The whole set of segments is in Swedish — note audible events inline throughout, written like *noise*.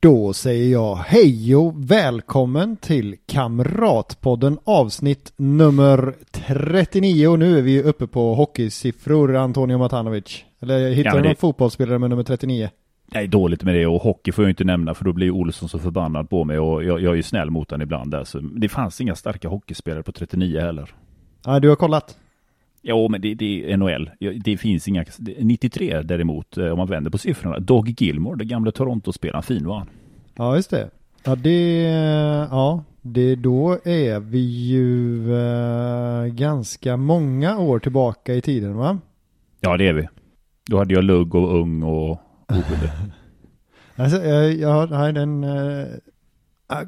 Då säger jag hej och välkommen till Kamratpodden avsnitt nummer 39 och nu är vi uppe på hockeysiffror Antonio Matanovic. Eller hittar Ja, du någon det- fotbollsspelare med nummer 39? Nej, dåligt med det och hockey får jag inte nämna för då blir Olsson så förbannad på mig och jag, jag är ju snäll mot honom ibland där. Så det fanns inga starka hockeyspelare på 39 heller. Ja, du har kollat? Ja, men det, det är NHL. Det finns inga... det- 93 däremot, eh, om man vänder på siffrorna. Dog Gilmore, den gamla Toronto-spelaren, fin var han. Ja, just det. Ja, det, ja, det, då är vi ju eh, ganska många år tillbaka i tiden va? Ja, det är vi. Då hade jag lugg och ung och oskyldig. *laughs* Alltså, jag, jag, nej, den, eh,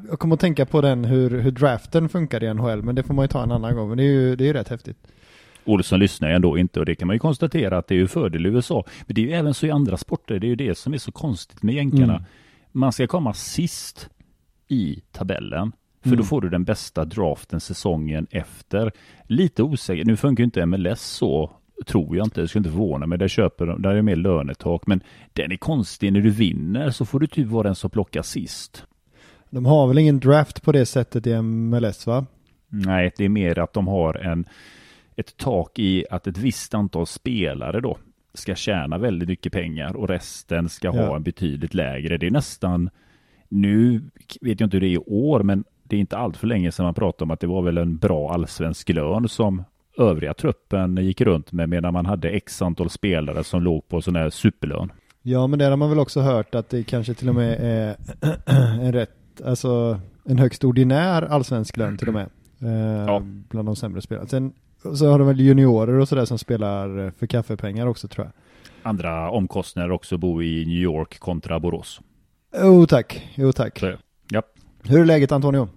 jag kommer att tänka på den hur, hur draften funkar i NHL, men det får man ju ta en annan gång. Men det är ju, det är ju rätt häftigt. Olsson lyssnar ju ändå inte och det kan man ju konstatera att det är ju fördel i USA. Men det är ju även så i andra sporter. Det är ju det som är så konstigt med jänkarna. Mm. Man ska komma sist i tabellen. För Mm. då får du den bästa draften säsongen efter. Lite osäker. Nu funkar ju inte MLS så. Tror jag inte. Det skulle inte förvåna mig. Där köper där är det mer lönetak. Men den är konstig. När du vinner så får du typ vara den som plockar sist. De har väl ingen draft på det sättet i MLS va? Nej, det är mer att de har en, ett tak i att ett visst antal spelare då ska tjäna väldigt mycket pengar och resten ska ha Ja. en betydligt lägre. Det är nästan, nu vet jag inte hur det är i år, men det är inte allt för länge sedan man pratade om att det var väl en bra allsvensk lön som övriga truppen gick runt med medan man hade x antal spelare som låg på sån här superlön. Ja, men det har man väl också hört att det kanske till och med är en rätt, alltså en högst ordinär allsvensk lön till och med. Eh, Ja. Bland de sämre spelarna. Sen så har de väl juniorer och sådär som spelar för kaffepengar också tror jag. Andra omkostnader också bo i New York kontra Borås. Jo tack, jo tack. Så, ja. Hur är läget Antonio?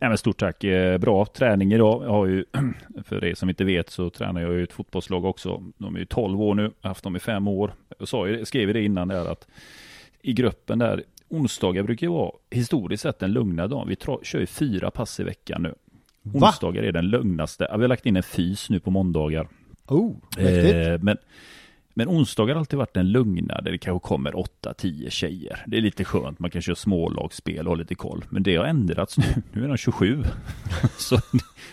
Nej, men stort tack. Eh, Bra träning idag. Jag har ju, *clears throat* för er som inte vet så tränar jag ju ett fotbollslag också. De är ju 12 år nu, Jag har haft dem i fem år. Jag sa ju, skrev ju det innan där att i gruppen där, onsdagar brukar ju vara historiskt sett en lugna dag. Vi tra- kör ju fyra pass i veckan nu. Va? Onsdagar är den lugnaste. Vi har lagt in en fys nu på måndagar. Oh. Eh, men, men onsdagar har alltid varit en lugna där det kanske kommer 8-10 tjejer. Det är lite skönt, man kan köra smålagsspel och ha lite koll. Men det har ändrats nu, nu är de 27. *laughs* så,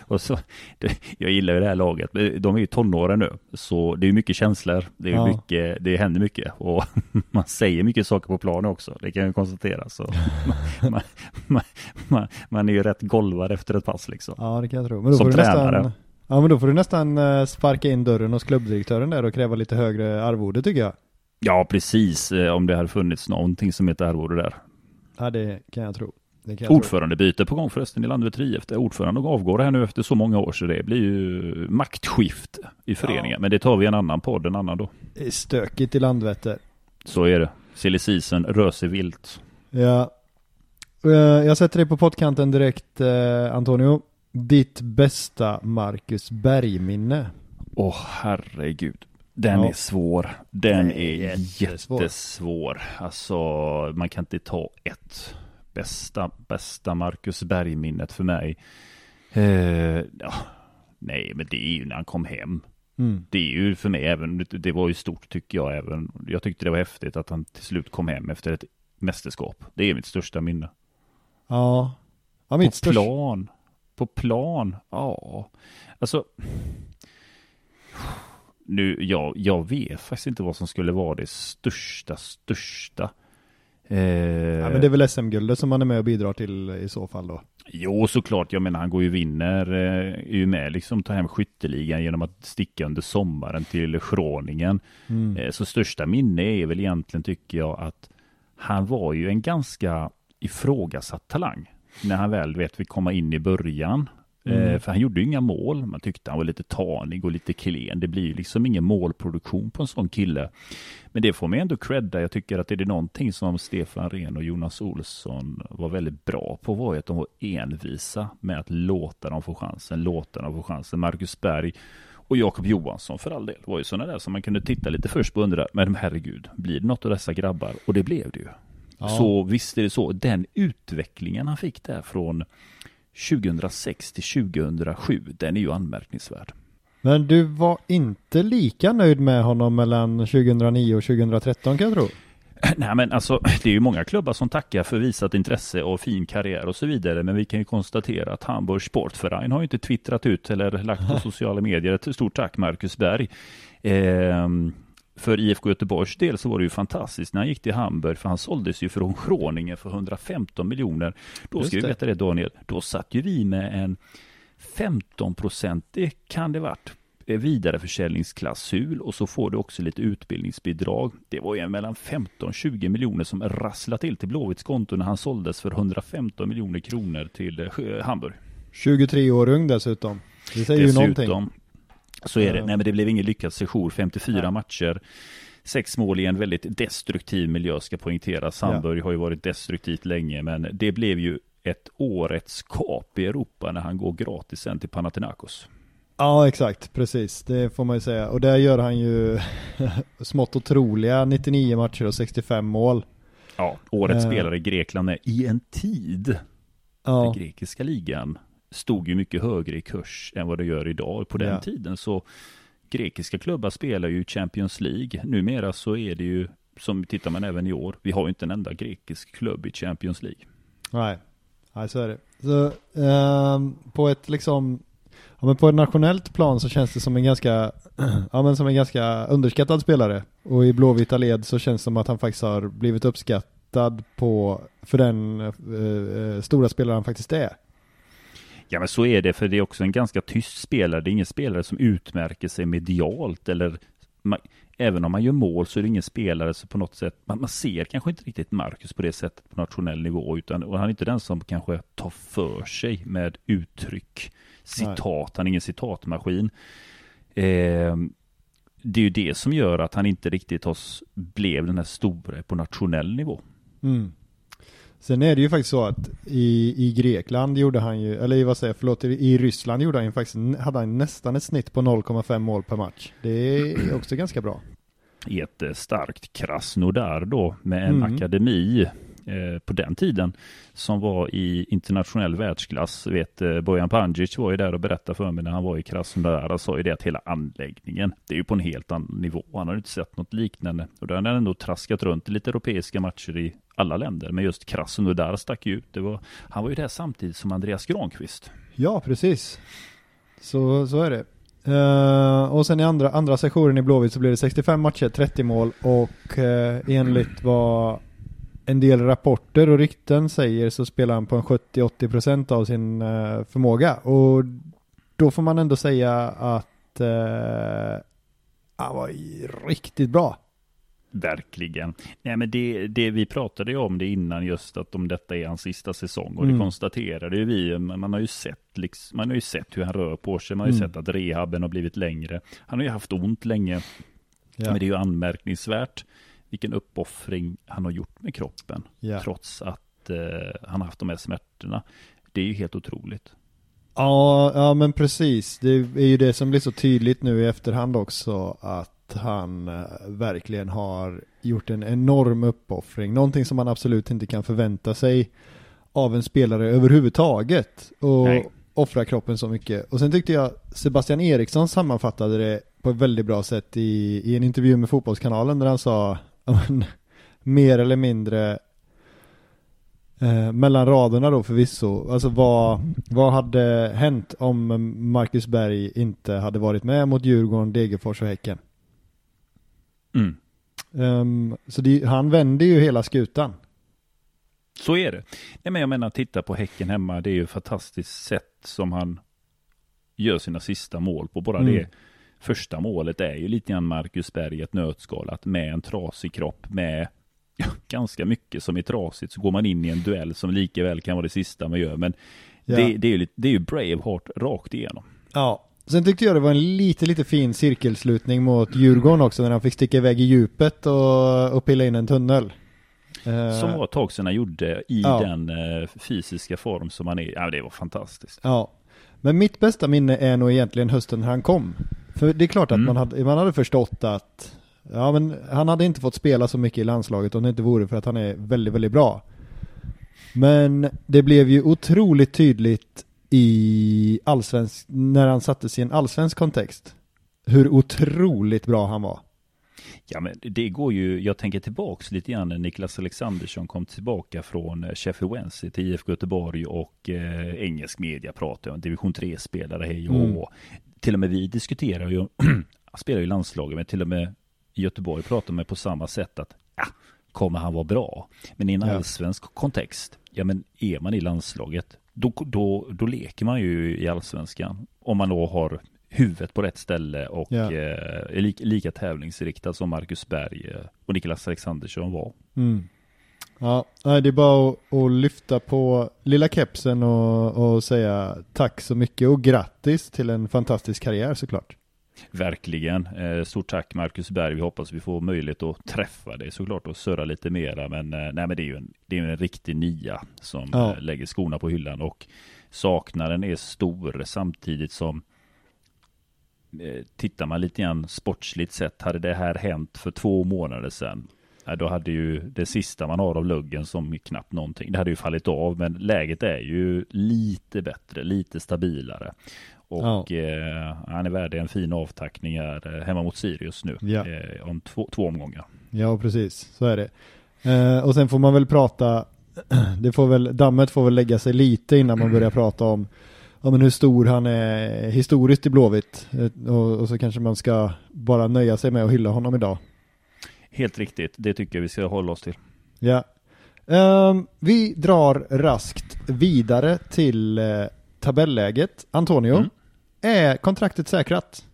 och så, det, jag gillar ju det här laget, de är ju tonåren nu. Så det är mycket känslor, det, är Ja. mycket, det händer mycket. Och *laughs* man säger mycket saker på planen också, det kan jag konstatera. Så *laughs* man, man, man, man är ju rätt golvad efter ett pass liksom. Ja det kan jag tro. Men då Som får du tränare. nästan, ja men då får du nästan eh, sparka in dörren hos klubbdirektören där och kräva lite högre arvode tycker jag. Ja, precis. eh, Om det hade funnits någonting som heter arvode där. Ja det kan jag tro. Kan. Ordförandebyte på gång förresten i Landvetter IF. Där Ordföranden avgår här nu efter så många år så det blir ju maktskift i föreningen. Ja. Men det tar vi en annan podd, en annan då. Det är stökigt i Landvetter. Så är det. Silly season rör sig vilt. Ja. Eh, Jag sätter dig på pottkanten direkt Antonio. Ditt bästa Marcus Bergminne. Åh herregud. Den Ja. är svår. Den är jättesvår. jättesvår. Alltså, man kan inte ta ett bästa, bästa Marcus Berg-minnet för mig. Eh, ja, nej, men det är ju när han kom hem. Mm. det är ju för mig även, det- det var ju stort tycker jag även. Jag tyckte det var häftigt att han till slut kom hem efter ett mästerskap. Det är mitt största minne. Ja. Ja mitt på största. plan. På plan, ja. Alltså. Nu, jag, jag vet faktiskt inte vad som skulle vara det största, största. Eh, Ja men det är väl SM-guldet som man är med och bidrar till i så fall då. Jo, såklart. Jag menar, han går ju vinner, eh, är ju med liksom, tar hem skytteligan genom att sticka under sommaren till Schroningen. Mm. Eh, Så största minne är väl egentligen, tycker jag, att han var ju en ganska ifrågasatt talang. När han väl vet vi komma in i början. Mm. För han gjorde ju inga mål. Man tyckte han var lite tanig och lite klen. Det blir ju liksom ingen målproduktion på en sån kille. Men det får man ändå credda. Jag tycker att är det någonting som Stefan Rehn och Jonas Olsson var väldigt bra på var att de var envisa med att låta dem få chansen, låta dem få chansen. Marcus Berg och Jakob Johansson för all del var ju sådana där som man kunde titta lite först på och undra, men herregud, blir det något av dessa grabbar? Och det blev det ju. Ja. Så visst är det så. Den utvecklingen han fick där från 2006 till 2007, den är ju anmärkningsvärd. Men du var inte lika nöjd med honom mellan 2009 och 2013 kan jag tro? *clears throat* Nej men alltså *clears throat* det är ju många klubbar som tackar för visat intresse och fin karriär och så vidare. Men vi kan ju konstatera att Hamburg Sportverein har ju inte twittrat ut eller lagt på *laughs* sociala medier ett stort tack Marcus Berg. Eh, för IFK Göteborgs del så var det ju fantastiskt när han gick till Hamburg, för han såldes ju från Groningen för 115 miljoner. Då ska vi veta det Daniel, då satt ju vi med en 15-procentig kan det varit vidareförsäljningsklausul och så får du också lite utbildningsbidrag. Det var ju mellan 15-20 miljoner som rasslade till till Blåvitts konto när han såldes för 115 miljoner kronor till eh, Hamburg. 23 år ung dessutom. Det säger dessutom, ju någonting. Så är det. Nej men det blev ingen lyckad session. 54 ja. matcher. Sex mål i en väldigt destruktiv miljö ska poängteras. Hamburg ja. har ju varit destruktivt länge men det blev ju ett årets kap i Europa när han går gratis sen till Panathinaikos. Ja exakt, precis. Det får man ju säga. Och där gör han ju *laughs* smått otroliga 99 matcher och 65 mål. Ja, årets uh, spelare i Grekland är i en tid ja. den grekiska ligan stod ju mycket högre i kurs än vad det gör idag. På den ja. tiden så grekiska klubbar spelar ju Champions League. Numera så är det ju, som tittar man även i år, vi har ju inte en enda grekisk klubb i Champions League. Nej, Nej så är det. Så, um, på ett liksom Ja men på ett nationellt plan så känns det som en ganska, *clears throat* ja men som en ganska underskattad spelare. Och i blåvita led så känns det som att han faktiskt har blivit uppskattad på, för den eh, stora spelare han faktiskt är. Ja men så är det, för det är också en ganska tyst spelare. Det är ingen spelare som utmärker sig medialt eller man, även om man gör mål så är det ingen spelare som på något sätt, man, man, ser kanske inte riktigt Marcus på det sättet på nationell nivå, utan och han är inte den som kanske tar för sig med uttryck, citat, Nej. han är ingen citatmaskin. Eh, det är ju det som gör att han inte riktigt har, blev den här stora på nationell nivå. Mm. Sen är det ju faktiskt så att i, i Grekland gjorde han ju, eller vad säger jag, förlåt, i Ryssland gjorde han ju faktiskt, hade han nästan ett snitt på 0,5 mål per match. Det är också ganska bra. I ett eh, starkt Krasnodar då med en mm. akademi eh, på den tiden som var i internationell världsklass. Vet, eh, Bojan Pandzic var ju där och berättade för mig när han var i Krasnodar och sa ju det att hela anläggningen, det är ju på en helt annan nivå. Han har inte sett något liknande och då har han ändå traskat runt i lite europeiska matcher i alla länder. Men just Krasnodar stack ju ut. Det var, han var ju där samtidigt som Andreas Granqvist. Ja, precis. Så, så är det. Uh, och sen i andra, andra sessionen i Blåvitt så blev det 65 matcher, 30 mål och uh, enligt vad en del rapporter och rykten säger så spelar han på en 70-80% av sin uh, förmåga. Och då får man ändå säga att uh, han var riktigt bra. Verkligen. Nej, men det, det vi pratade ju om det innan just att om detta är hans sista säsong och mm. det konstaterade ju vi. Man har ju sett, liksom, man har ju sett hur han rör på sig. Man har ju mm. sett att rehaben har blivit längre. Han har ju haft ont länge. Ja. Men det är ju anmärkningsvärt vilken uppoffring han har gjort med kroppen. Ja. Trots att eh, han har haft de här smärtorna. Det är ju helt otroligt. Ja, ja men precis. Det är ju det som blir så tydligt nu i efterhand också att han eh, verkligen har gjort en enorm uppoffring. Någonting som man absolut inte kan förvänta sig av en spelare överhuvudtaget. Och Nej. offra kroppen så mycket. Och sen tyckte jag Sebastian Eriksson sammanfattade det på ett väldigt bra sätt i, i en intervju med Fotbollskanalen där han sa mer eller mindre eh, mellan raderna då förvisso. Alltså vad, vad hade hänt om Marcus Berg inte hade varit med mot Djurgården, Degerfors och Häcken? Mm. Um, så det, han vänder ju hela skutan. Så är det. Nej, men jag menar, titta på Häcken hemma. Det är ju fantastiskt sätt som han gör sina sista mål på. Bara mm. det första målet är ju lite grann Marcus Berg ett nötskalat med en trasig kropp med ja, *laughs* ganska mycket som är trasigt. Så går man in i en duell som lika väl kan vara det sista man gör. Men Ja. Det, det, är ju, lite- det är ju Braveheart rakt igenom. Ja. Sen tyckte jag det var en lite, lite fin cirkelslutning mot Djurgården också när han fick sticka iväg i djupet och, och pilla in en tunnel. Eh, Som var ett tag sedan han gjorde i Ja. den eh, fysiska form som han är. Ja, det var fantastiskt. Ja. Men mitt bästa minne är nog egentligen hösten när han kom. För det är klart att Mm. man, hade, man hade förstått att ja, men han hade inte fått spela så mycket i landslaget om det inte vore för att han är väldigt, väldigt bra. Men det blev ju otroligt tydligt i allsvensk, när han sattes i en allsvensk kontext. Hur otroligt bra han var. Ja, men det går ju, jag tänker tillbaks lite grann när Niklas Alexandersson kom tillbaka från eh, Sheffield Wednesday till IFK Göteborg och eh, engelsk media pratar om division 3-spelare, hej och Mm. Till och med vi diskuterar ju, *clears throat* spelar ju landslaget, men till och med i Göteborg pratar man på samma sätt att, ja, kommer han vara bra? Men i en Ja. allsvensk kontext, ja men är man i landslaget, då, då, då leker man ju i allsvenskan. Om man då har huvudet på rätt ställe och Ja. eh, är lika, lika tävlingsriktad som Marcus Berg eh, och Niklas Alexandersson var. Mm. Ja, det är bara att, att lyfta på lilla kepsen och, och säga tack så mycket och grattis till en fantastisk karriär såklart. Verkligen. Eh, stort tack Marcus Berg. Vi hoppas vi får möjlighet att träffa dig såklart och surra lite mera. Men, eh, nej, men det är ju en, det är en riktig nia som Ja. eh, lägger skorna på hyllan och saknaden är stor samtidigt som tittar man lite grann sportsligt sett, hade det här hänt för två månader sedan, då hade ju det sista man har av luggen som knappt någonting, det hade ju fallit av, men läget är ju lite bättre, lite stabilare. Och eh, han är värd en fin avtackning här eh, hemma mot Sirius nu, Ja. eh, om två, två omgångar. Ja, precis. Så är det. Eh, och sen får man väl prata, *clears throat* det får väl, dammet får väl lägga sig lite innan man börjar prata om ja, men hur stor han är historiskt i Blåvitt. Eh, och, och så kanske man ska bara nöja sig med att hylla honom idag. Helt riktigt, det tycker jag vi ska hålla oss till. Ja. Ehm, vi drar raskt vidare till eh, tabelläget. Antonio, Mm. Är kontraktet säkrat?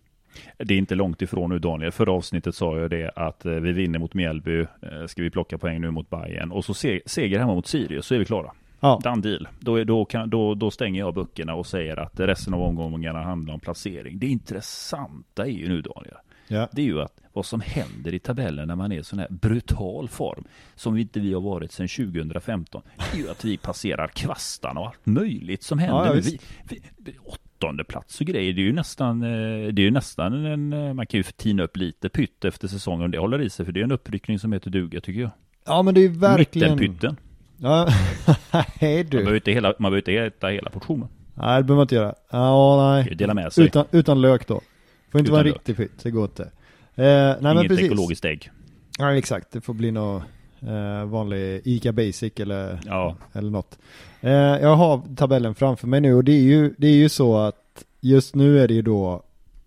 Det är inte långt ifrån nu Daniel. Förra avsnittet sa jag det att eh, vi vinner mot Mjällby. Eh, Ska vi plocka poäng nu mot Bayern och så se, seger hemma mot Sirius så är vi klara. Ja. Done deal. Då, är, då, kan, då, då stänger jag böckerna och säger att resten av omgångarna handlar om placering. Det intressanta är ju nu Daniel. ja. Det är ju att vad som händer i tabellen när man är i sån här brutal form som inte vi har varit sedan 2015. Det är ju att vi passerar kvastarna och allt möjligt som händer. Ja, vi, åttonde plats och grejer. Det är ju nästan, eh, det är ju nästan en, eh, man kan ju tina upp lite pytt efter säsongen. Det håller i sig för det är en uppryckning som heter duga tycker jag. ja, men det är verkligen... Mittenpytten. Ja, *laughs* nej Man du. behöver inte, hela, man behöver inte äta hela portionen. Nej, det behöver man inte göra. Ja, Man nej. ju dela med sig. Utan, utan lök då. Får inte Utan vara en lök. riktig pytt, det går inte. Eh, nej men Inget precis. ekologiskt ägg. Ja exakt, det får bli någon eh, vanlig ICA Basic eller, Ja, eller något. Eh, jag har tabellen framför mig nu och det är ju, det är ju så att just nu är det ju då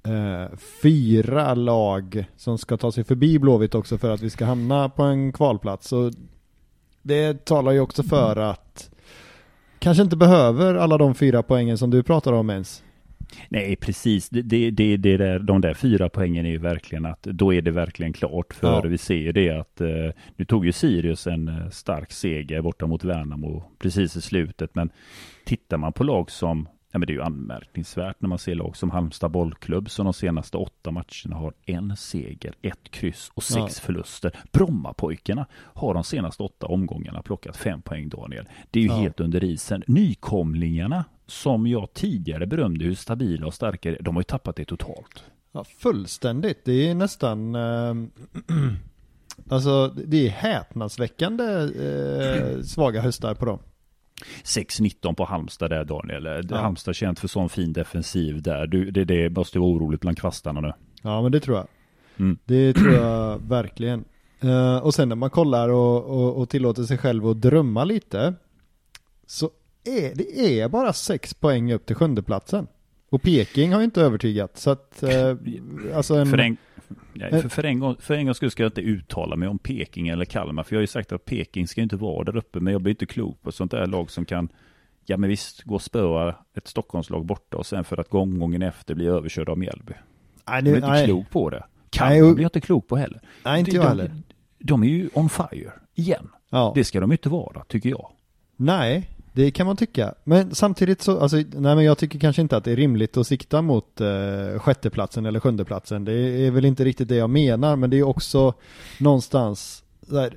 eh, fyra lag som ska ta sig förbi Blåvitt också för att vi ska hamna på en kvalplats. Så det talar ju också för att kanske inte behöver alla de fyra poängen som du pratar om ens. Nej, precis. Det, det, det, det där, de där fyra poängen är ju verkligen att då är det verkligen klart. För Ja. vi ser ju det att eh, nu tog ju Sirius en eh, stark seger borta mot Värnamo precis i slutet. Men tittar man på lag som, ja men det är ju anmärkningsvärt när man ser lag som Halmstad bollklubb som de senaste åtta matcherna har en seger, ett kryss och sex Ja. förluster. Brommapojkarna har de senaste åtta omgångarna plockat fem poäng Daniel. Det är ju Ja. helt under isen. Nykomlingarna som jag tidigare berömde hur stabila och starka de har ju tappat det totalt. Ja, fullständigt. Det är nästan, eh, *clears throat* alltså det är häpnadsväckande eh, svaga höstar på dem. 6-19 på Halmstad där Daniel. Ja. Halmstad känt för sån fin defensiv där. Du, det, det måste vara oroligt bland kvastarna nu. Ja men det tror jag. Mm. Det tror jag verkligen. Eh, och sen när man kollar och, och, och tillåter sig själv att drömma lite. Så är det är bara sex poäng upp till sjundeplatsen. Och Peking har ju inte övertygat. Så att, eh, alltså en... För nej, för, för, en gång, för en gång skulle ska jag inte uttala mig om Peking eller Kalmar. För jag har ju sagt att Peking ska inte vara där uppe. Men jag blir inte klok på sånt där lag som kan, ja men visst, gå och spöa ett Stockholmslag borta och sen för att gången efter bli överkörd av Mjällby. nej, Jag blir inte nej, klok på det. Nej, Kalmar och- blir jag inte klok på heller. nej, inte de, jag de, heller. de är ju on fire igen. Ja. Det ska de inte vara, tycker jag. Nej, Det kan man tycka. Men samtidigt så, alltså, nej men jag tycker kanske inte att det är rimligt att sikta mot eh, sjätteplatsen eller sjundeplatsen. Det är väl inte riktigt det jag menar, men det är också någonstans där,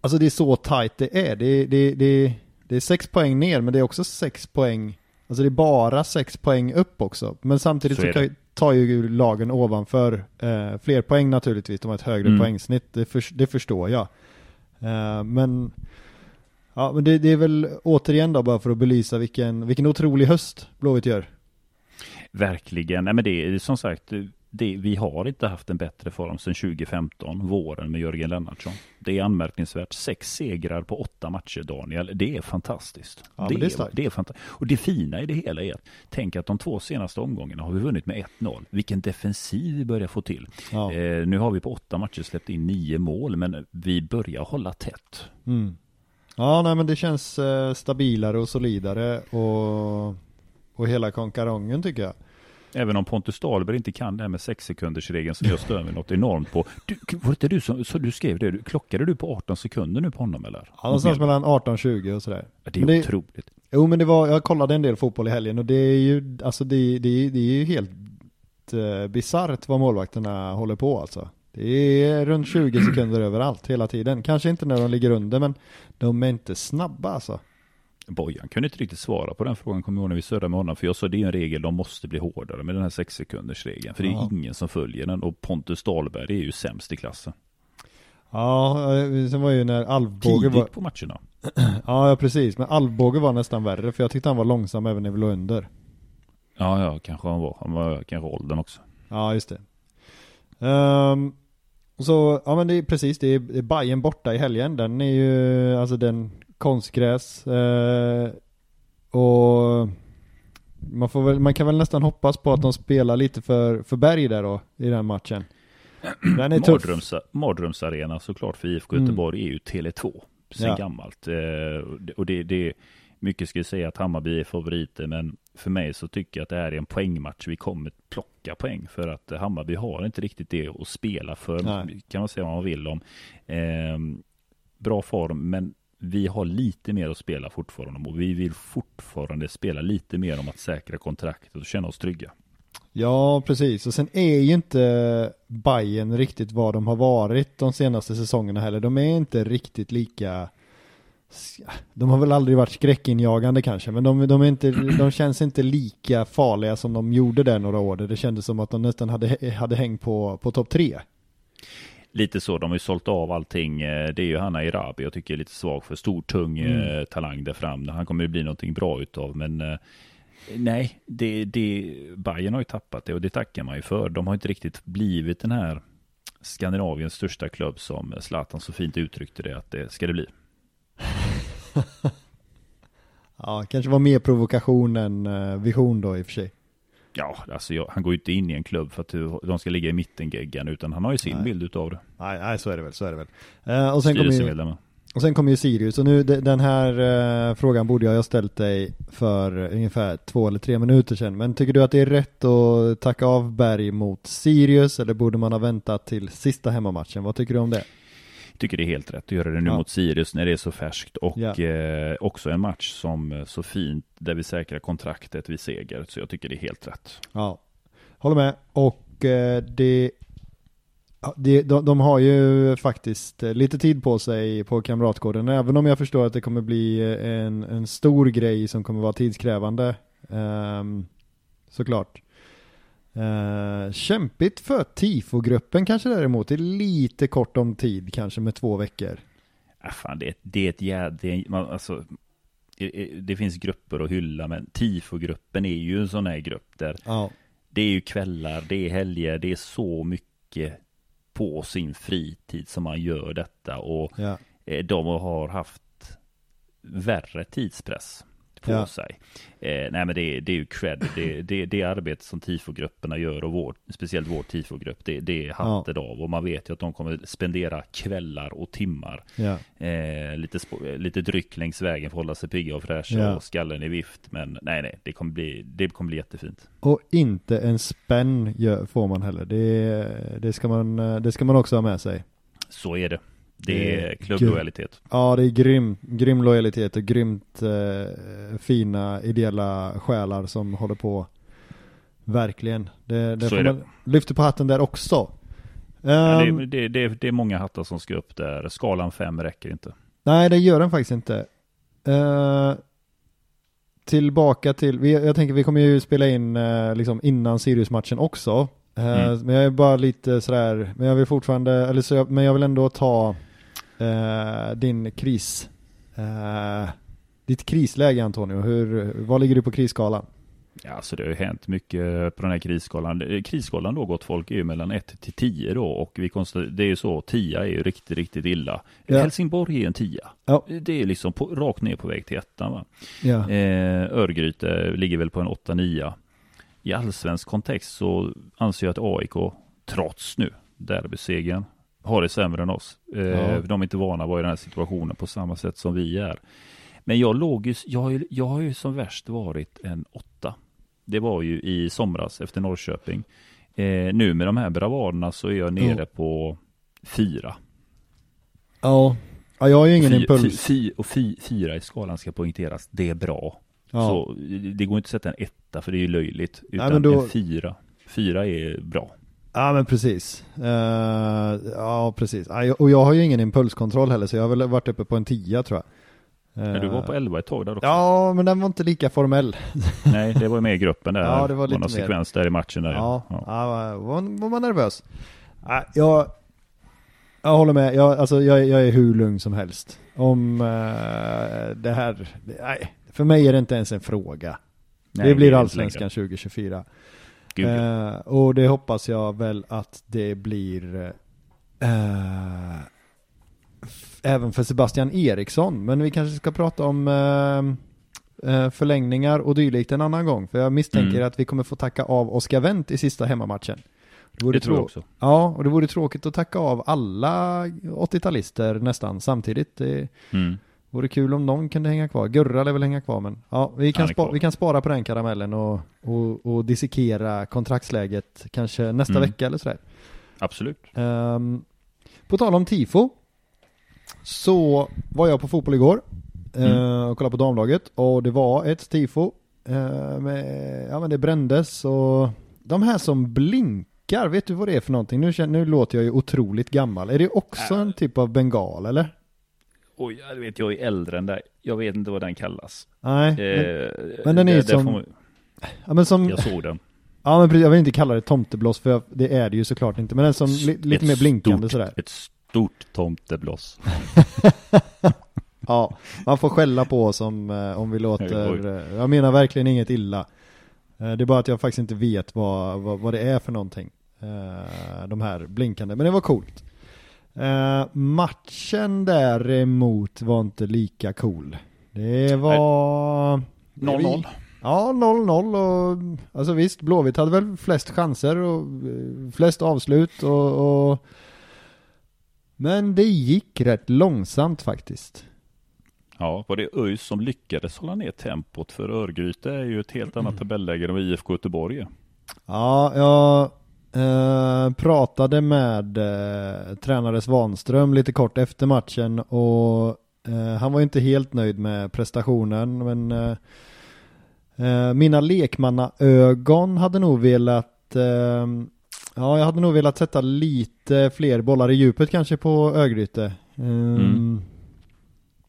alltså det är så tight det är. Det, det, det, det är sex poäng ner, men det är också sex poäng, alltså det är bara sex poäng upp också. Men samtidigt så, så tar ju lagen ovanför eh, fler poäng naturligtvis, de har ett högre mm. poängsnitt, det, för, det förstår jag. Eh, men Ja, men det, det, är väl återigen då bara för att belysa vilken, vilken otrolig höst Blåvitt gör. Verkligen, nej men det är som sagt, det, vi har inte haft en bättre form sedan 2015, våren med Jörgen Lennartsson. Det är anmärkningsvärt. Sex segrar på åtta matcher, Daniel. Det är fantastiskt. Ja, det, det, är, det är fantastiskt. Och det fina i det hela är att tänk att de två senaste omgångarna har vi vunnit med 1-0. Vilken defensiv vi börjar få till. Ja. Eh, nu har vi på åtta matcher släppt in nio mål, men vi börjar hålla tätt. Mm. Ja, nej men det känns eh, stabilare och solidare och, och hela konkarongen tycker jag. Även om Pontus Dahlberg inte kan det här med sex sekunders regeln som jag stör mig något enormt på. Du, var det inte du som så du skrev det? Klockade du på 18 sekunder nu på honom eller? Ja, någonstans mellan 18 och 20 och sådär. Ja, det är men otroligt. jo men det var, jag kollade en del fotboll i helgen och det är ju, alltså det, det, det är ju helt eh, bisarrt vad målvakterna håller på alltså. Det är runt 20 sekunder överallt hela tiden. Kanske inte när de ligger under men de är inte snabba alltså. Bojan kunde inte riktigt svara på den frågan, kommer jag ihåg när vi surrade med honom. För jag sa det är en regel, de måste bli hårdare med den här 6 sekunders regeln. För det är ja. ingen som följer den och Pontus Dahlberg är ju sämst i klassen. Ja, eh, sen var ju när Alvbåge var... på matcherna. *clears throat* ja, precis. Men Alvbåge var nästan värre, för jag tyckte han var långsam även när vi låg under. Ja, ja, kanske han var. Han var kanske åldern också. Ja, just det. Um, så, ja men det är precis, det är, det är Bayern borta i helgen. Den är ju, alltså den konstgräs. Eh, och man, får väl, man kan väl nästan hoppas på att de spelar lite för, för Berg där då, i den matchen. *clears throat* Den är Mardröms, Mardrömsarena såklart för IFK mm. Göteborg mm. är ju Tele2 sen ja. gammalt. Eh, och det, det, mycket skulle säga att Hammarby är favoriter, men för mig så tycker jag att det här är en poängmatch. Vi kommer plocka poäng för att Hammarby har inte riktigt det att spela för. Nej. Kan man säga vad man vill om. Eh, bra form, men vi har lite mer att spela fortfarande och vi vill fortfarande spela lite mer om att säkra kontraktet och känna oss trygga. Ja, precis. Och sen är ju inte Bayern riktigt vad de har varit de senaste säsongerna heller. De är inte riktigt lika de har väl aldrig varit skräckinjagande kanske, men de, de, är inte, de känns inte lika farliga som de gjorde där några år. Det kändes som att de nästan hade, hade hängt på, på topp tre. Lite så, de har ju sålt av allting. Eh, det är ju Hanna Irabi jag tycker är lite svag för. Stor, tung mm. Eh, talang där fram. Han kommer ju bli någonting bra utav, men eh, nej, det, det, Bayern har ju tappat det och det tackar man ju för. De har inte riktigt blivit den här Skandinaviens största klubb som Zlatan så fint uttryckte det att det ska det bli. *laughs* ja, kanske var mer provokation än uh, vision då i och för sig. Ja, alltså jag, han går ju inte in i en klubb för att de ska ligga i mitten geggan, utan han har ju sin nej. bild utav det. Nej, nej, så är det väl, så är det väl. Uh, och sen kommer ju, och sen kommer ju Sirius, och nu den här uh, frågan borde jag ha ställt dig för ungefär två eller tre minuter sedan. Men tycker du att det är rätt att tacka av Berg mot Sirius, eller borde man ha väntat till sista hemmamatchen? Vad tycker du om det? Tycker det är helt rätt att göra det nu ja. mot Sirius när det är så färskt och ja. eh, också en match som eh, så fint där vi säkrar kontraktet vid seger. Så jag tycker det är helt rätt. Ja, håller med. Och eh, det de, de har ju faktiskt eh, lite tid på sig på Kamratgården, även om jag förstår att det kommer bli en, en stor grej som kommer vara tidskrävande. Um, såklart. Uh, kämpigt för tifogruppen kanske däremot. Det är lite kort om tid kanske med två veckor. Ja, fan, det, är, det är ett jävla... Alltså, det, det, finns grupper att hylla, men tifogruppen är ju en sån här grupp där ja. det är ju kvällar, det är helger, det är så mycket på sin fritid som man gör detta och ja. Eh, de har haft värre tidspress på ja. sig. Eh, nej men det, det är ju cred, det, det, det arbete som tifogrupperna gör och vår, speciellt vår tifogrupp, det, det är hatten ja. av och man vet ju att de kommer spendera kvällar och timmar. Ja. Eh, lite, lite dryck längs vägen för att hålla sig pigga och fräscha ja. och skallen i vift. Men nej nej, det kommer bli, det kommer bli jättefint. Och inte en spänn får man heller. Det, det, ska man, det ska man också ha med sig. Så är det. Det är klubblojalitet. Ja, det är grym, grym lojalitet och grymt eh, fina ideella själar som håller på. Verkligen. Det, det Så får är det. man lyfter på hatten där också. Ja, Ehm, det, det, det, är många hattar som ska upp där. Skalan 5 räcker inte. Nej, det gör den faktiskt inte. Eh, tillbaka till, vi, jag tänker vi kommer ju spela in eh, liksom innan Sirius-matchen också. Eh, Mm. Men jag är bara lite sådär, men jag vill fortfarande, eller så jag, men jag vill ändå ta eh, din kris, eh, ditt krisläge Antonio. Hur, vad ligger du på krisskalan? Ja, alltså det har ju hänt mycket på den här krisskalan. Eh, Krisskalan då gott folk är ju mellan 1 till 10 då och vi konstaterar, det är ju så, 10 är ju riktigt, riktigt illa. Ja. Helsingborg är en 10. Ja. Det är liksom på, rakt ner på väg till ettan va. Ja. Eh, Örgryte ligger väl på en 8-9. I allsvensk kontext så anser jag att AIK, trots nu derbysegern, har det sämre än oss. Eh, Ja. De är inte vana att vara i den här situationen på samma sätt som vi är. Men jag låg ju, jag, har ju- jag har ju som värst varit en 8. Det var ju i somras efter Norrköping. Eh, nu med de här bravaderna så är jag nere Ja. på 4. ja. Ja, jag har ju ingen Fy- impuls. fy- och fy, fyra i skalan ska poängteras. Det är bra. Ja. Så det går inte att sätta en etta för det är ju löjligt. Utan men då- en fyra. Fyra är bra. Ja men precis. Eh, ja precis. Och jag har ju ingen impulskontroll heller så jag har väl varit uppe på en 10 tror jag. Eh, Men du var på 11 ett tag där också. Ja men den var inte lika formell. *laughs* Nej, det var med i gruppen där. *laughs* Ja, det var lite någon mer. sekvens där i matchen där. Ja, Ja. ja. var, var man nervös. Ja, jag, jag håller med, jag, alltså, jag, jag är hur lugn som helst. Om eh, det här, nej, för mig är det inte ens en fråga. Nej, det blir allsvenskan längre. 2024. Ja. Eh, och det hoppas jag väl att det blir eh, även för Sebastian Eriksson. Men vi kanske ska prata om eh, eh, förlängningar och dylikt en annan gång. För jag misstänker Mm. att vi kommer få tacka av Oskar Wendt i sista hemmamatchen. Det vore det tror jag också. Ja, och det vore tråkigt att tacka av alla 80-talister nästan samtidigt. Det Mm. Vore kul om någon kunde hänga kvar. Gurra lär väl hänga kvar men ja, vi kan, spa- vi kan spara på den karamellen och, och, och dissekera kontraktsläget kanske nästa Mm. vecka eller sådär. Absolut. Ehm, på tal om tifo så var jag på fotboll igår eh, Mm. och kollade på damlaget och det var ett tifo. eh, med, ja men det brändes och de här som blinkar, vet du vad det är för någonting? Nu, nu låter jag ju otroligt gammal. Är det också Äh. en typ av bengal eller? Oj, jag vet, jag är äldre än dig. Jag vet inte vad den kallas. Nej, men, Eh, men den är ju som- man- ja, men som, Jag såg den. ja men precis, jag vill inte kalla det tomtebloss för jag, det är det ju såklart inte, men den som li, lite Ett mer blinkande stort, sådär. Ett stort tomtebloss. *laughs* Ja, man får skälla på oss om, eh, om vi låter, jag menar verkligen inget illa. Eh, Det är bara att jag faktiskt inte vet vad, vad, vad det är för någonting. eh, De här blinkande, men det var coolt. Eh, Matchen däremot var inte lika cool. Det var... 0-0. Ja, 0-0 och alltså visst, Blåvitt hade väl flest chanser och eh, flest avslut och, och men det gick rätt långsamt faktiskt. Ja, var det ÖIS som lyckades hålla ner tempot? För Örgryte är ju ett helt annat tabelläge än vad IFK Göteborg är. Ja, jag eh, pratade med eh, tränare Svanström lite kort efter matchen och eh, han var ju inte helt nöjd med prestationen men eh, eh, mina lekmannaögon hade nog velat eh, Ja, jag hade nog velat sätta lite fler bollar i djupet kanske på Örgryte. Ehm, Mm.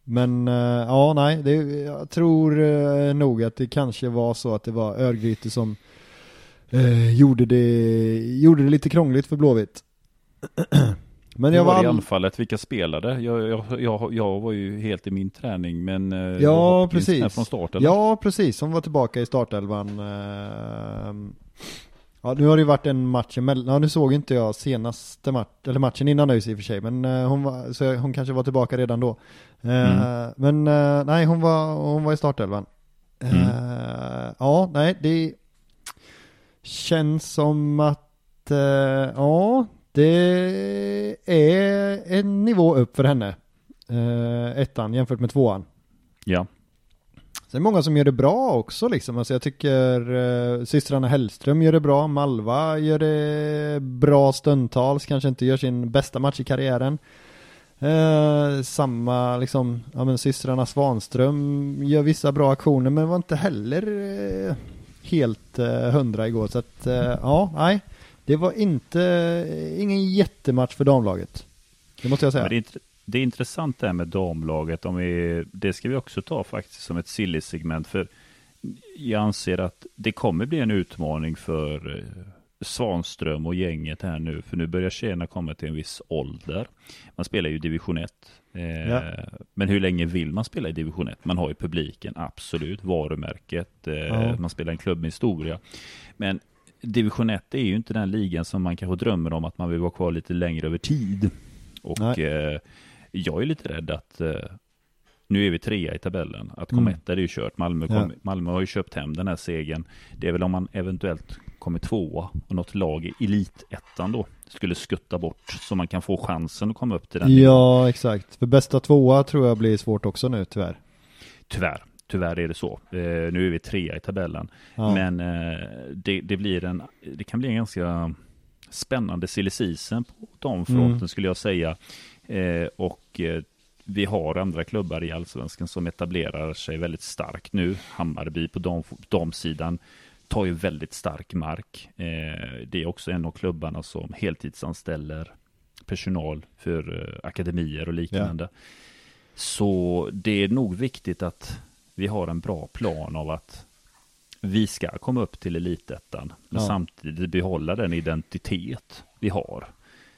Men ja, nej, det, jag tror nog att det kanske var så att det var Örgryte som eh, gjorde, det, gjorde det lite krångligt för Blåvitt. *clears throat* Men jag var var i all... anfallet? Vilka spelade? Jag, jag, jag, jag var ju helt i min träning, men eh, Ja, precis. från start eller? Ja, precis. Som var tillbaka i startelvan. ehm. Ja, nu har det ju varit en match emellan. Ja, nu såg inte jag senaste match, eller matchen innan ÖIS i och för sig, men eh, hon var, så hon kanske var tillbaka redan då. Eh, Mm. Men nej, hon var, hon var i startelvan. Mm. Ja, nej, det känns som att, eh, ja, det är en nivå upp för henne. Eh, ettan jämfört med tvåan. Ja. Sen är det många som gör det bra också liksom. Alltså jag tycker eh, systrarna Hellström gör det bra, Malva gör det bra stundtals, kanske inte gör sin bästa match i karriären. Eh, samma liksom, ja men systrarna Svanström gör vissa bra aktioner men var inte heller eh, helt eh, hundra igår så att eh, ja, nej. Det var inte, eh, ingen jättematch för damlaget. Det måste jag säga. Men det, är, det är intressant det här med damlaget. Om vi, det ska vi också ta faktiskt som ett silly-segment. För jag anser att det kommer bli en utmaning för eh, Svanström och gänget här nu. För nu börjar tjejerna komma till en viss ålder. Man spelar ju division 1. Eh, Ja. Men hur länge vill man spela i division 1? Man har ju publiken, absolut. Varumärket. Eh, Ja. Man spelar en klubb med historia. Men division 1 är ju inte den ligan som man kanske drömmer om att man vill vara kvar lite längre över tid. Och eh, jag är lite rädd att eh, nu är vi trea i tabellen. Att komma Mm. etta det är ju kört. Malmö, kom, Malmö har ju köpt hem den här segern. Det är väl om man eventuellt kommer tvåa och något lag i elitettan då skulle skutta bort så man kan få chansen att komma upp till den nivån. Ja, exakt. För bästa tvåa tror jag blir svårt också nu tyvärr. Tyvärr, tyvärr är det så. Eh, nu är vi trea i tabellen. Ja. Men eh, det, det blir en, det kan bli en ganska spännande silly på de fronten Mm. skulle jag säga. Eh, och eh, vi har andra klubbar i allsvenskan som etablerar sig väldigt starkt nu. Hammarby på dam, damsidan tar ju väldigt stark mark. Eh, det är också en av klubbarna som heltidsanställer personal för eh, akademier och liknande. Så det är nog viktigt att vi har en bra plan av att vi ska komma upp till elitettan, men Ja. samtidigt behålla den identitet vi har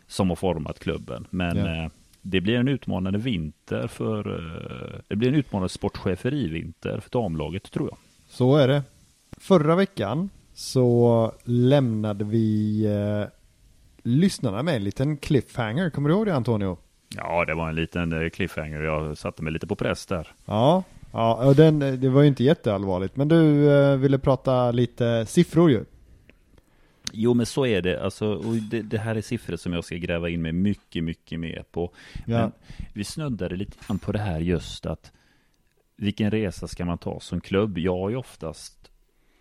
som har format klubben. Men Ja. Eh, det blir en utmanande vinter för, eh, det blir en utmanande sportcheferivinter för damlaget tror jag. Så är det. Förra veckan så lämnade vi eh, lyssnarna med en liten cliffhanger. Kommer du ihåg det Antonio? Ja, det var en liten eh, cliffhanger. Jag satte mig lite på press där. Ja, ja och den, det var ju inte jätteallvarligt. Men du eh, ville prata lite siffror ju. Jo, men så är det. Alltså, och det, det här är siffror som jag ska gräva in mig mycket, mycket mer på. Ja. Men vi snuddade lite grann på det här just att vilken resa ska man ta som klubb? Jag har ju oftast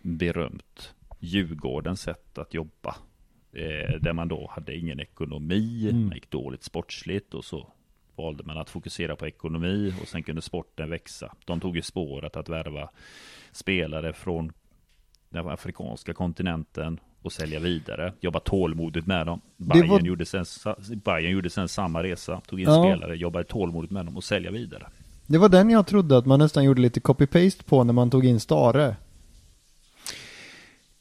berömt Djurgårdens sätt att jobba. Eh, där man då hade ingen ekonomi, Mm. man gick dåligt sportsligt och så valde man att fokusera på ekonomi och sen kunde sporten växa. De tog ju spåret att värva spelare från den afrikanska kontinenten och sälja vidare. Jobba tålmodigt med dem. Bayern, var- gjorde, sen, Bayern gjorde sen samma resa. Tog in Ja. spelare, jobbade tålmodigt med dem och sälja vidare. Det var den jag trodde att man nästan gjorde lite copy-paste på när man tog in Stare.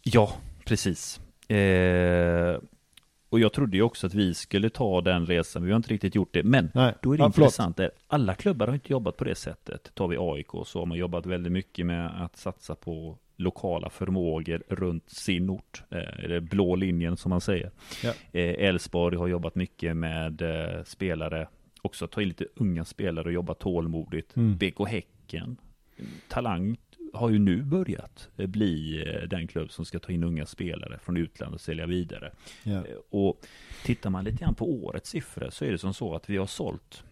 Ja, precis. Eh, och jag trodde ju också att vi skulle ta den resan, vi har inte riktigt gjort det. Men Nej. då är det Ja, förlåt. intressant, där. alla klubbar har inte jobbat på det sättet. Tar vi AIK så har man jobbat väldigt mycket med att satsa på lokala förmågor runt sin ort. Eh, blå linjen som man säger. Ja. Eh, Elfsborg har jobbat mycket med eh, spelare, också ta in lite unga spelare och jobba tålmodigt. Mm. BK Häcken, Talang har ju nu börjat bli eh, den klubb som ska ta in unga spelare från utlandet och sälja vidare. Eh, Och tittar man lite grann på årets siffror så är det som så att vi har sålt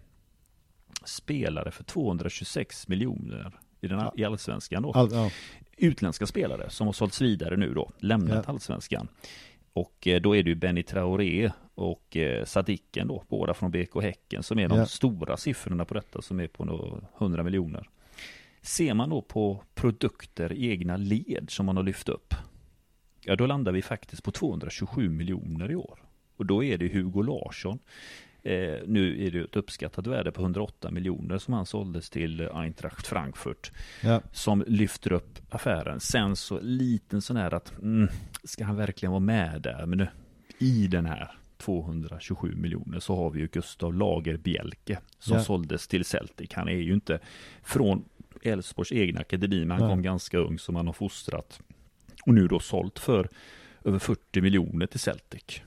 spelare för 226 miljoner i, den, i allsvenskan då. All, ja. Utländska spelare som har sålts vidare nu då, lämnat Ja. allsvenskan. Och eh, då är det ju Benny Traoré och eh, Sadiken då, båda från BK Häcken, som är de Ja. stora siffrorna på detta, som är på nå 100 miljoner. Ser man då på produkter i egna led som man har lyft upp, ja då landar vi faktiskt på 227 miljoner i år. Och då är det Hugo Larsson. Eh, nu är det ett uppskattat värde på 108 miljoner som han såldes till Eintracht Frankfurt Ja. som lyfter upp affären. Sen så liten sån här att, mm, ska han verkligen vara med där? Men nu, i den här 227 miljoner så har vi ju Gustav Lagerbielke som Ja. såldes till Celtic. Han är ju inte från Elfsborgs egna akademi, men han Nej. kom ganska ung som han har fostrat. Och nu då sålt för över 40 miljoner till Celtic.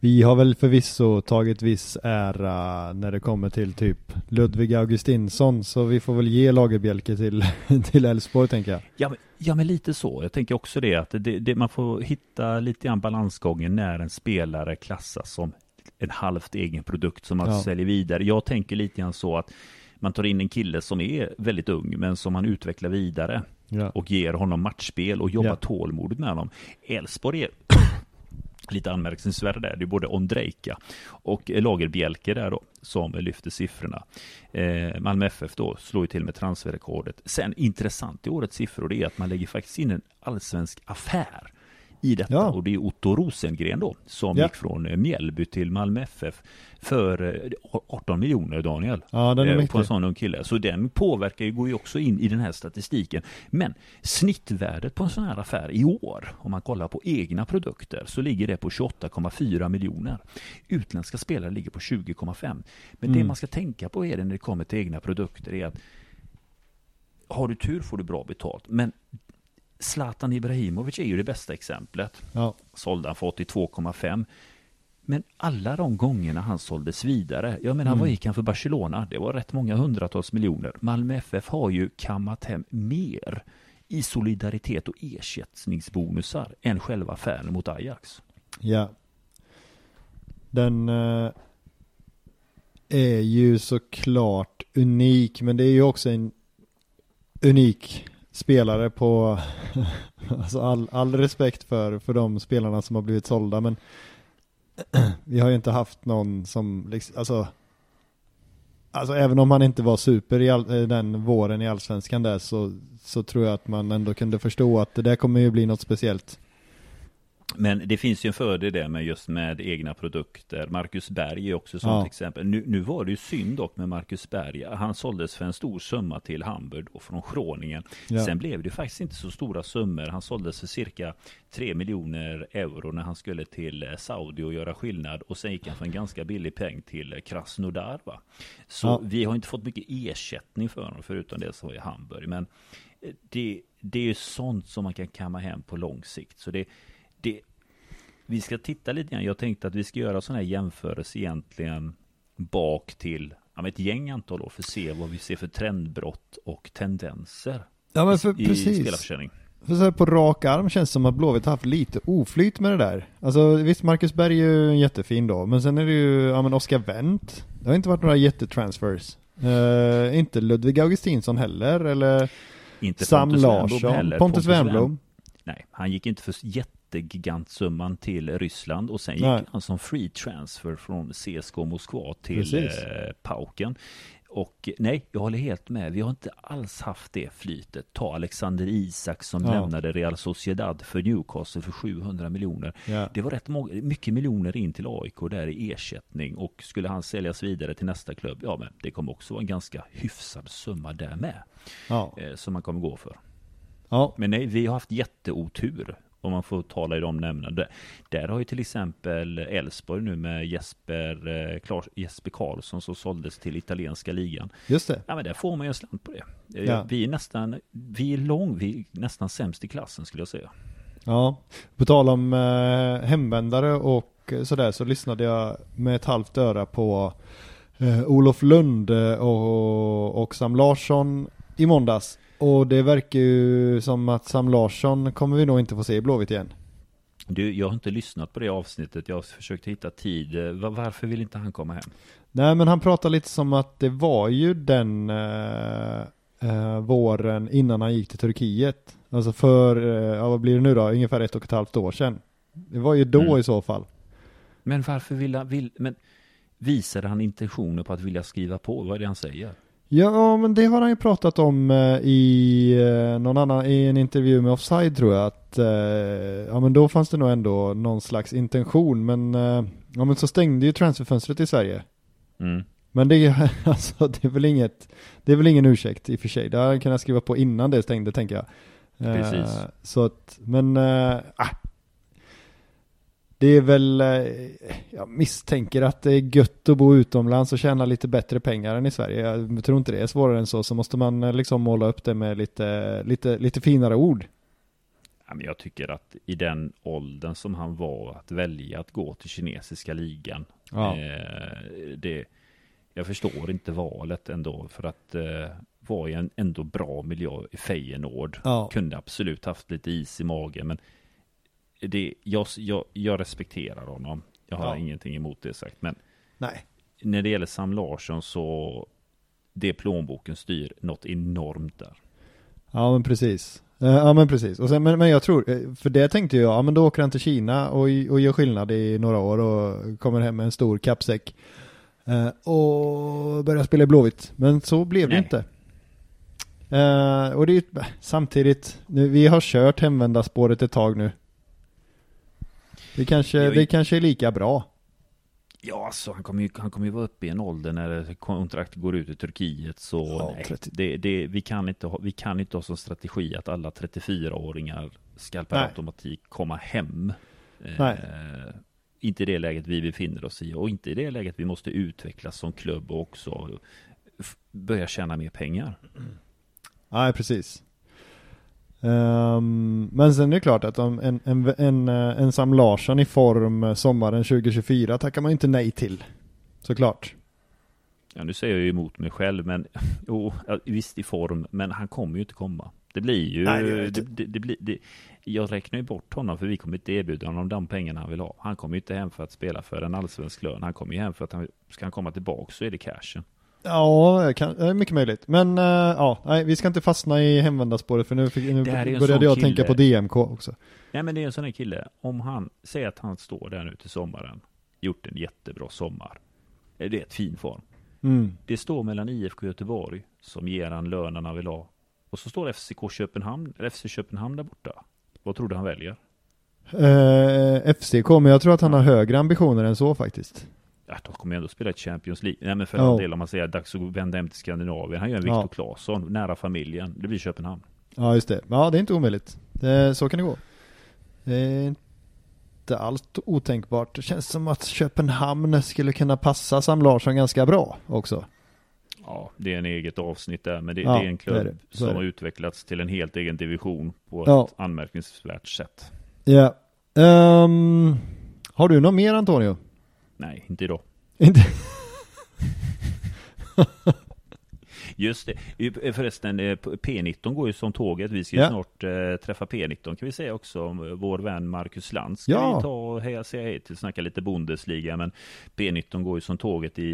Vi har väl förvisso tagit viss ära när det kommer till typ Ludvig Augustinsson så vi får väl ge Lagerbjälke till *laughs* till Elfsborg tänker jag. Ja men, ja, men lite så. Jag tänker också det att det, det, man får hitta lite grann balansgången när en spelare klassas som en halvt egen produkt som man Ja. säljer vidare. Jag tänker lite grann så att man tar in en kille som är väldigt ung men som man utvecklar vidare Ja. och ger honom matchspel och jobbar Ja. tålmodigt med honom. Elfsborg är *coughs* lite anmärkningsvärda där. Det är både Ondrejka och Lagerbjälke där då. som lyfter siffrorna. Eh, Malmö FF då slår ju till med transferrekordet. Sen intressant i årets siffror det är att man lägger faktiskt in en allsvensk affär i detta. Ja. Och det är Otto Rosengren då, som ja. gick från eh, Mjällby till Malmö FF för 18 eh, miljoner Daniel. Ja, den är eh, på en sån ung kille. Så den påverkar ju, går ju också in i den här statistiken. Men snittvärdet på en sån här affär i år, om man kollar på egna produkter, så ligger det på 28,4 miljoner. Utländska spelare ligger på 20,5. Men mm. det man ska tänka på är det när det kommer till egna produkter är att har du tur får du bra betalt. Men Zlatan Ibrahimovic är ju det bästa exemplet. Ja. Sålde han för 82,5. Men alla de gångerna han såldes vidare, jag menar mm. vad gick han för Barcelona? Det var rätt många hundratals miljoner. Malmö FF har ju kammat hem mer i solidaritet och ersättningsbonusar än själva affären mot Ajax. Ja. Den uh, är ju såklart unik, men det är ju också en unik spelare på, *laughs* alltså all, all respekt för, för de spelarna som har blivit sålda, men *clears throat* vi har ju inte haft någon som, liksom, alltså, alltså även om han inte var super i all, eh, den våren i allsvenskan där så, så tror jag att man ändå kunde förstå att det där kommer ju bli något speciellt. Men det finns ju en fördel där med just med egna produkter. Marcus Berg är också sånt ja. exempel. Nu, nu, var det ju synd dock med Marcus Berg. Han såldes för en stor summa till Hamburg och från Schroningen. Ja. Sen blev det faktiskt inte så stora summor. Han såldes för cirka 3 miljoner euro när han skulle till eh, Saudi och göra skillnad. Och sen gick han för en ganska billig peng till Krasnodar. Va? Så ja. vi har inte fått mycket ersättning för honom förutom det som var i Hamburg. Men eh, det, det är ju sånt som man kan kamma hem på lång sikt. Så det det, vi ska titta lite grann. Jag tänkte att vi ska göra sådana här jämförelser egentligen bak till ja, ett gäng antal år för att se vad vi ser för trendbrott och tendenser ja, men för, i, precis. spelarförsäljning. För så här på rak arm känns det som att Blåvitt haft lite oflyt med det där. Alltså visst, Marcus Berg är ju jättefin då, men sen är det ju, ja men Oskar Wendt. Det har inte varit några jättetransfers. Uh, inte Ludvig Augustinsson heller, eller inte Sam Pontus Larsson, Pontus, Pontus Wernbloom. Nej, han gick inte för jätte jättegigantsumman till Ryssland och sen Nej. gick han som free transfer från CSKA Moskva till eh, Pauken. Och nej, jag håller helt med. Vi har inte alls haft det flytet. Ta Alexander Isak som ja. lämnade Real Sociedad för Newcastle för 700 miljoner. Ja. Det var rätt mycket miljoner in till AIK där i ersättning och skulle han säljas vidare till nästa klubb, ja men det kommer också vara en ganska hyfsad summa där med. Ja. Eh, som man kommer gå för. Ja. Men nej, vi har haft jätteotur om man får tala i de nämnderna. Där har ju till exempel Elfsborg nu med Jesper, eh, Klar, Jesper Karlsson som såldes till italienska ligan. Just det. Ja men där får man ju en slant på det. Eh, ja. Vi är nästan, vi är lång, vi är nästan sämst i klassen skulle jag säga. Ja, på tal om eh, hemvändare och sådär så lyssnade jag med ett halvt öra på eh, Olof Lund eh, och, och Sam Larsson i måndags och det verkar ju som att Sam Larsson kommer vi nog inte få se i Blåvitt igen. Du, jag har inte lyssnat på det avsnittet. Jag har försökt hitta tid. Varför vill inte han komma hem? Nej, men han pratar lite som att det var ju den eh, eh, våren innan han gick till Turkiet. Alltså för, eh, ja, vad blir det nu då? Ungefär ett och ett halvt år sedan. Det var ju då mm. i så fall. Men varför vill han, vill, men visade han intentioner på att vilja skriva på? Vad är det han säger? Ja, men det har han ju pratat om eh, i eh, någon annan, i en intervju med Offside tror jag att eh, ja men då fanns det nog ändå någon slags intention men ja men så stängde ju transferfönstret i Sverige. Mm. Men det är, *laughs* alltså, det är väl inget, det är väl ingen ursäkt i och för sig. Det hade jag kunnat skriva på innan det stängde tänker jag. Precis. så att, men, äh, det är väl, eh, jag misstänker att det är gött att bo utomlands och tjäna lite bättre pengar än i Sverige. Jag tror inte det är svårare än så, så måste man eh, liksom måla upp det med lite, lite, lite finare ord. Jag tycker att i den åldern som han var att välja att gå till kinesiska ligan. Ja. Eh, det, jag förstår inte valet ändå för att var i en ändå bra miljö i Feyenoord. Ja. Kunde absolut haft lite is i magen men det, jag, jag, jag respekterar honom. Jag har ja. ingenting emot det sagt. Men Nej. när det gäller Sam Larsson så det plånboken styr något enormt där. Ja men precis. Eh, ja men precis. Och sen, men, men jag tror, eh, för det tänkte jag, ja men då åker han till Kina och, och gör skillnad i några år och kommer hem med en stor kappsäck. Eh, och börja spela i Blåvitt. Men så blev det Nej. inte. Eh, och det är ju samtidigt, nu, vi har kört hemvändarspåret ett tag nu. Det kanske, Jo, det kanske är lika bra. Ja, alltså han kommer ju, han kommer ju vara uppe i en ålder när kontraktet går ut i Turkiet. Så Ja, nej, 30. det, det, vi, kan inte ha, vi kan inte ha som strategi att alla 34-åringar ska per Nej. automatik komma hem. Nej. Eh, inte i det läget vi befinner oss i och inte i det läget vi måste utvecklas som klubb och också börja tjäna mer pengar. Nej, precis. Ehm, men sen är det klart att om en, en, en, eh, en Sam Larsson i form eh, sommaren 2024 tackar man inte nej till. Såklart. Ja, nu säger jag ju emot mig själv, men *laughs* jo, visst i form, men han kommer ju inte komma. Det blir ju, Nej, det det det, det, det blir, det, jag räknar ju bort honom för vi kommer inte erbjuda honom de pengarna han vill ha. Han kommer ju inte hem för att spela för en allsvensk lön. Han kommer ju hem för att han, ska han komma tillbaka så är det cashen. Ja, det kan, det är mycket möjligt. Men eh, ja, nej, vi ska inte fastna i hemvändarspåret för nu, fick, nu är började jag kille. tänka på DMK också. Nej men det är en sån här kille, om han säger att han står där nu till sommaren, gjort en jättebra sommar. Är det ett fin form? Mm. Det står mellan IFK Göteborg, som ger han lönen han vill ha. Och så står FCK Köpenhamn, eller FC Köpenhamn där borta. Vad tror du han väljer? Eh, FCK, men jag tror att han har högre ambitioner än så faktiskt. Ja, de kommer ändå spela Champions League. Nej men för all del om man säger dags att vända hem till Skandinavien. Han gör en Viktor Ja. Claesson, nära familjen. Det blir Köpenhamn. Ja, just det. Ja, det är inte omöjligt. Det, så kan det gå. Det är inte alls otänkbart. Det känns som att Köpenhamn skulle kunna passa Sam Larsson ganska bra också. Ja, det är en eget avsnitt där, men det, Ja, det är en klubb är som har utvecklats till en helt egen division på Ja. ett anmärkningsvärt sätt. Ja. Ehm, har du något mer Antonio? Nej, inte idag. Inte? Just det, förresten eh, P19 går ju som tåget. Vi ska ju Ja. snart eh, träffa P19 kan vi säga också. Eh, Vår vän Marcus Lantz ska Ja. vi ta och heja, säga hej till, snacka lite Bundesliga. Men P19 går ju som tåget i,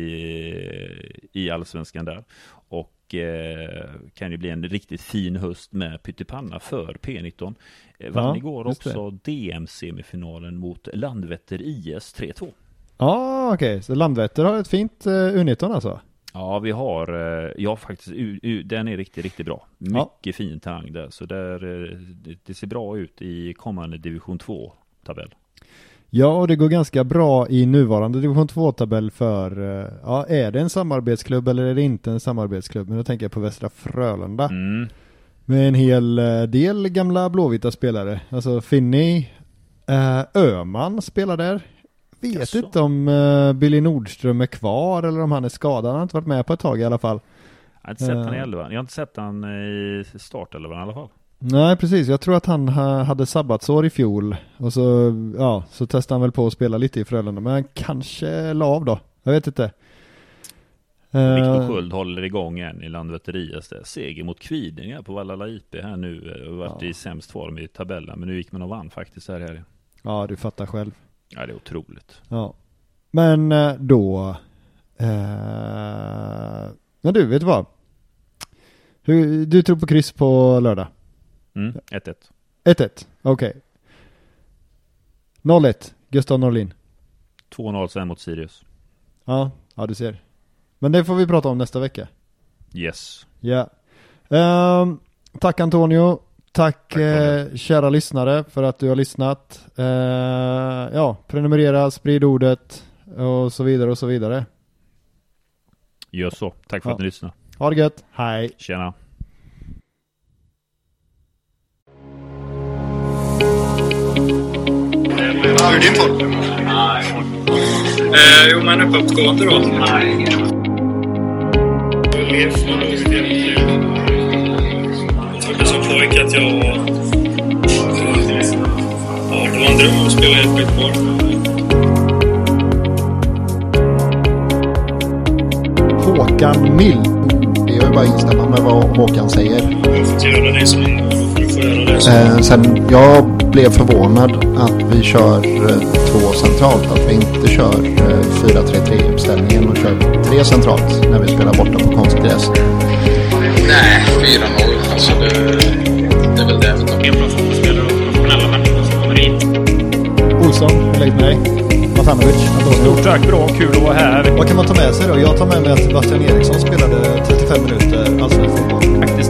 i allsvenskan där. Och eh, kan ju bli en riktigt fin höst med pyttipanna för P19. Eh, vann Ja, igår också DM-semifinalen mot Landvetter IS 3-2. Ja, okej. Så Landvetter har ett fint uh, U19 alltså? Ja, vi har, eh, ja faktiskt, u, u, den är riktigt, riktigt bra. Ja. Mycket fin terräng där, så där, eh, det, det ser bra ut i kommande division 2-tabell. Ja, och det går ganska bra i nuvarande division 2-tabell för, eh, ja, är det en samarbetsklubb eller är det inte en samarbetsklubb? Men då tänker jag på Västra Frölunda. Mm. Med en hel eh, del gamla blåvita spelare. Alltså Finney, eh, Öman spelar där. Vet Jaså? inte om eh, Billy Nordström är kvar eller om han är skadad. Han har inte varit med på ett tag i alla fall. Jag har inte sett han i Eh. elvan. Jag har inte sett han i startelvan i alla fall. Nej precis, jag tror att han ha, hade sabbatsår i fjol. Och så, ja, så testade han väl på att spela lite i Frölunda. Men han kanske la av då. Jag vet inte. Eh, Viktor Sköld håller igång än i Landvetter IS där. Seger mot Kvidinge på Vallala IP här nu. eh, Och varit Ja. i sämst form i tabellen. Men nu gick man och vann faktiskt här. här. Ja, du fattar själv. Ja, det är otroligt. Ja. Men eh, då... Eh, men du, vet du vad? Hur, du tror på kryss på lördag? Mm, 1-1. 1-1, okej. 0-1, Gustav Norlin. 2-0 sen mot Sirius. Ja, ja du ser. Men det får vi prata om nästa vecka. Yes. Ja. Ehm, tack Antonio. Tack, Tack, eh, kära lyssnare för att du har lyssnat. Eh, ja, prenumerera, sprid ordet och så vidare och så vidare. Gör så. Tack för Ja. att ni lyssnade. Ha det gött, hej! Tjena. Hur är din form? Eh, jo, men uppåtgående då. Trodde som pojke att jag var... Ja, det var en dröm att spela i ett skitboll. Håkan Mild. Det är ju bara att instämma med vad Håkan säger. Jag har fått göra det som innan. Du får göra det som... Eh, sen jag blev förvånad att vi kör eh, två centralt. Att vi inte kör eh, 4-3-3 uppställningen och kör tre centralt när vi spelar borta på konstgräs. Nej, 4-0. Alltså det, det är väl det. En bra fotbollsspelare och professionella människor som kommer hit. Eriksson, hur är läget med dig? Matanovic. Stort tack, bra, kul att vara här. Vad kan man ta med sig då? Jag tar med mig att Sebastian Eriksson spelade 35 minuter allsvensk fotboll.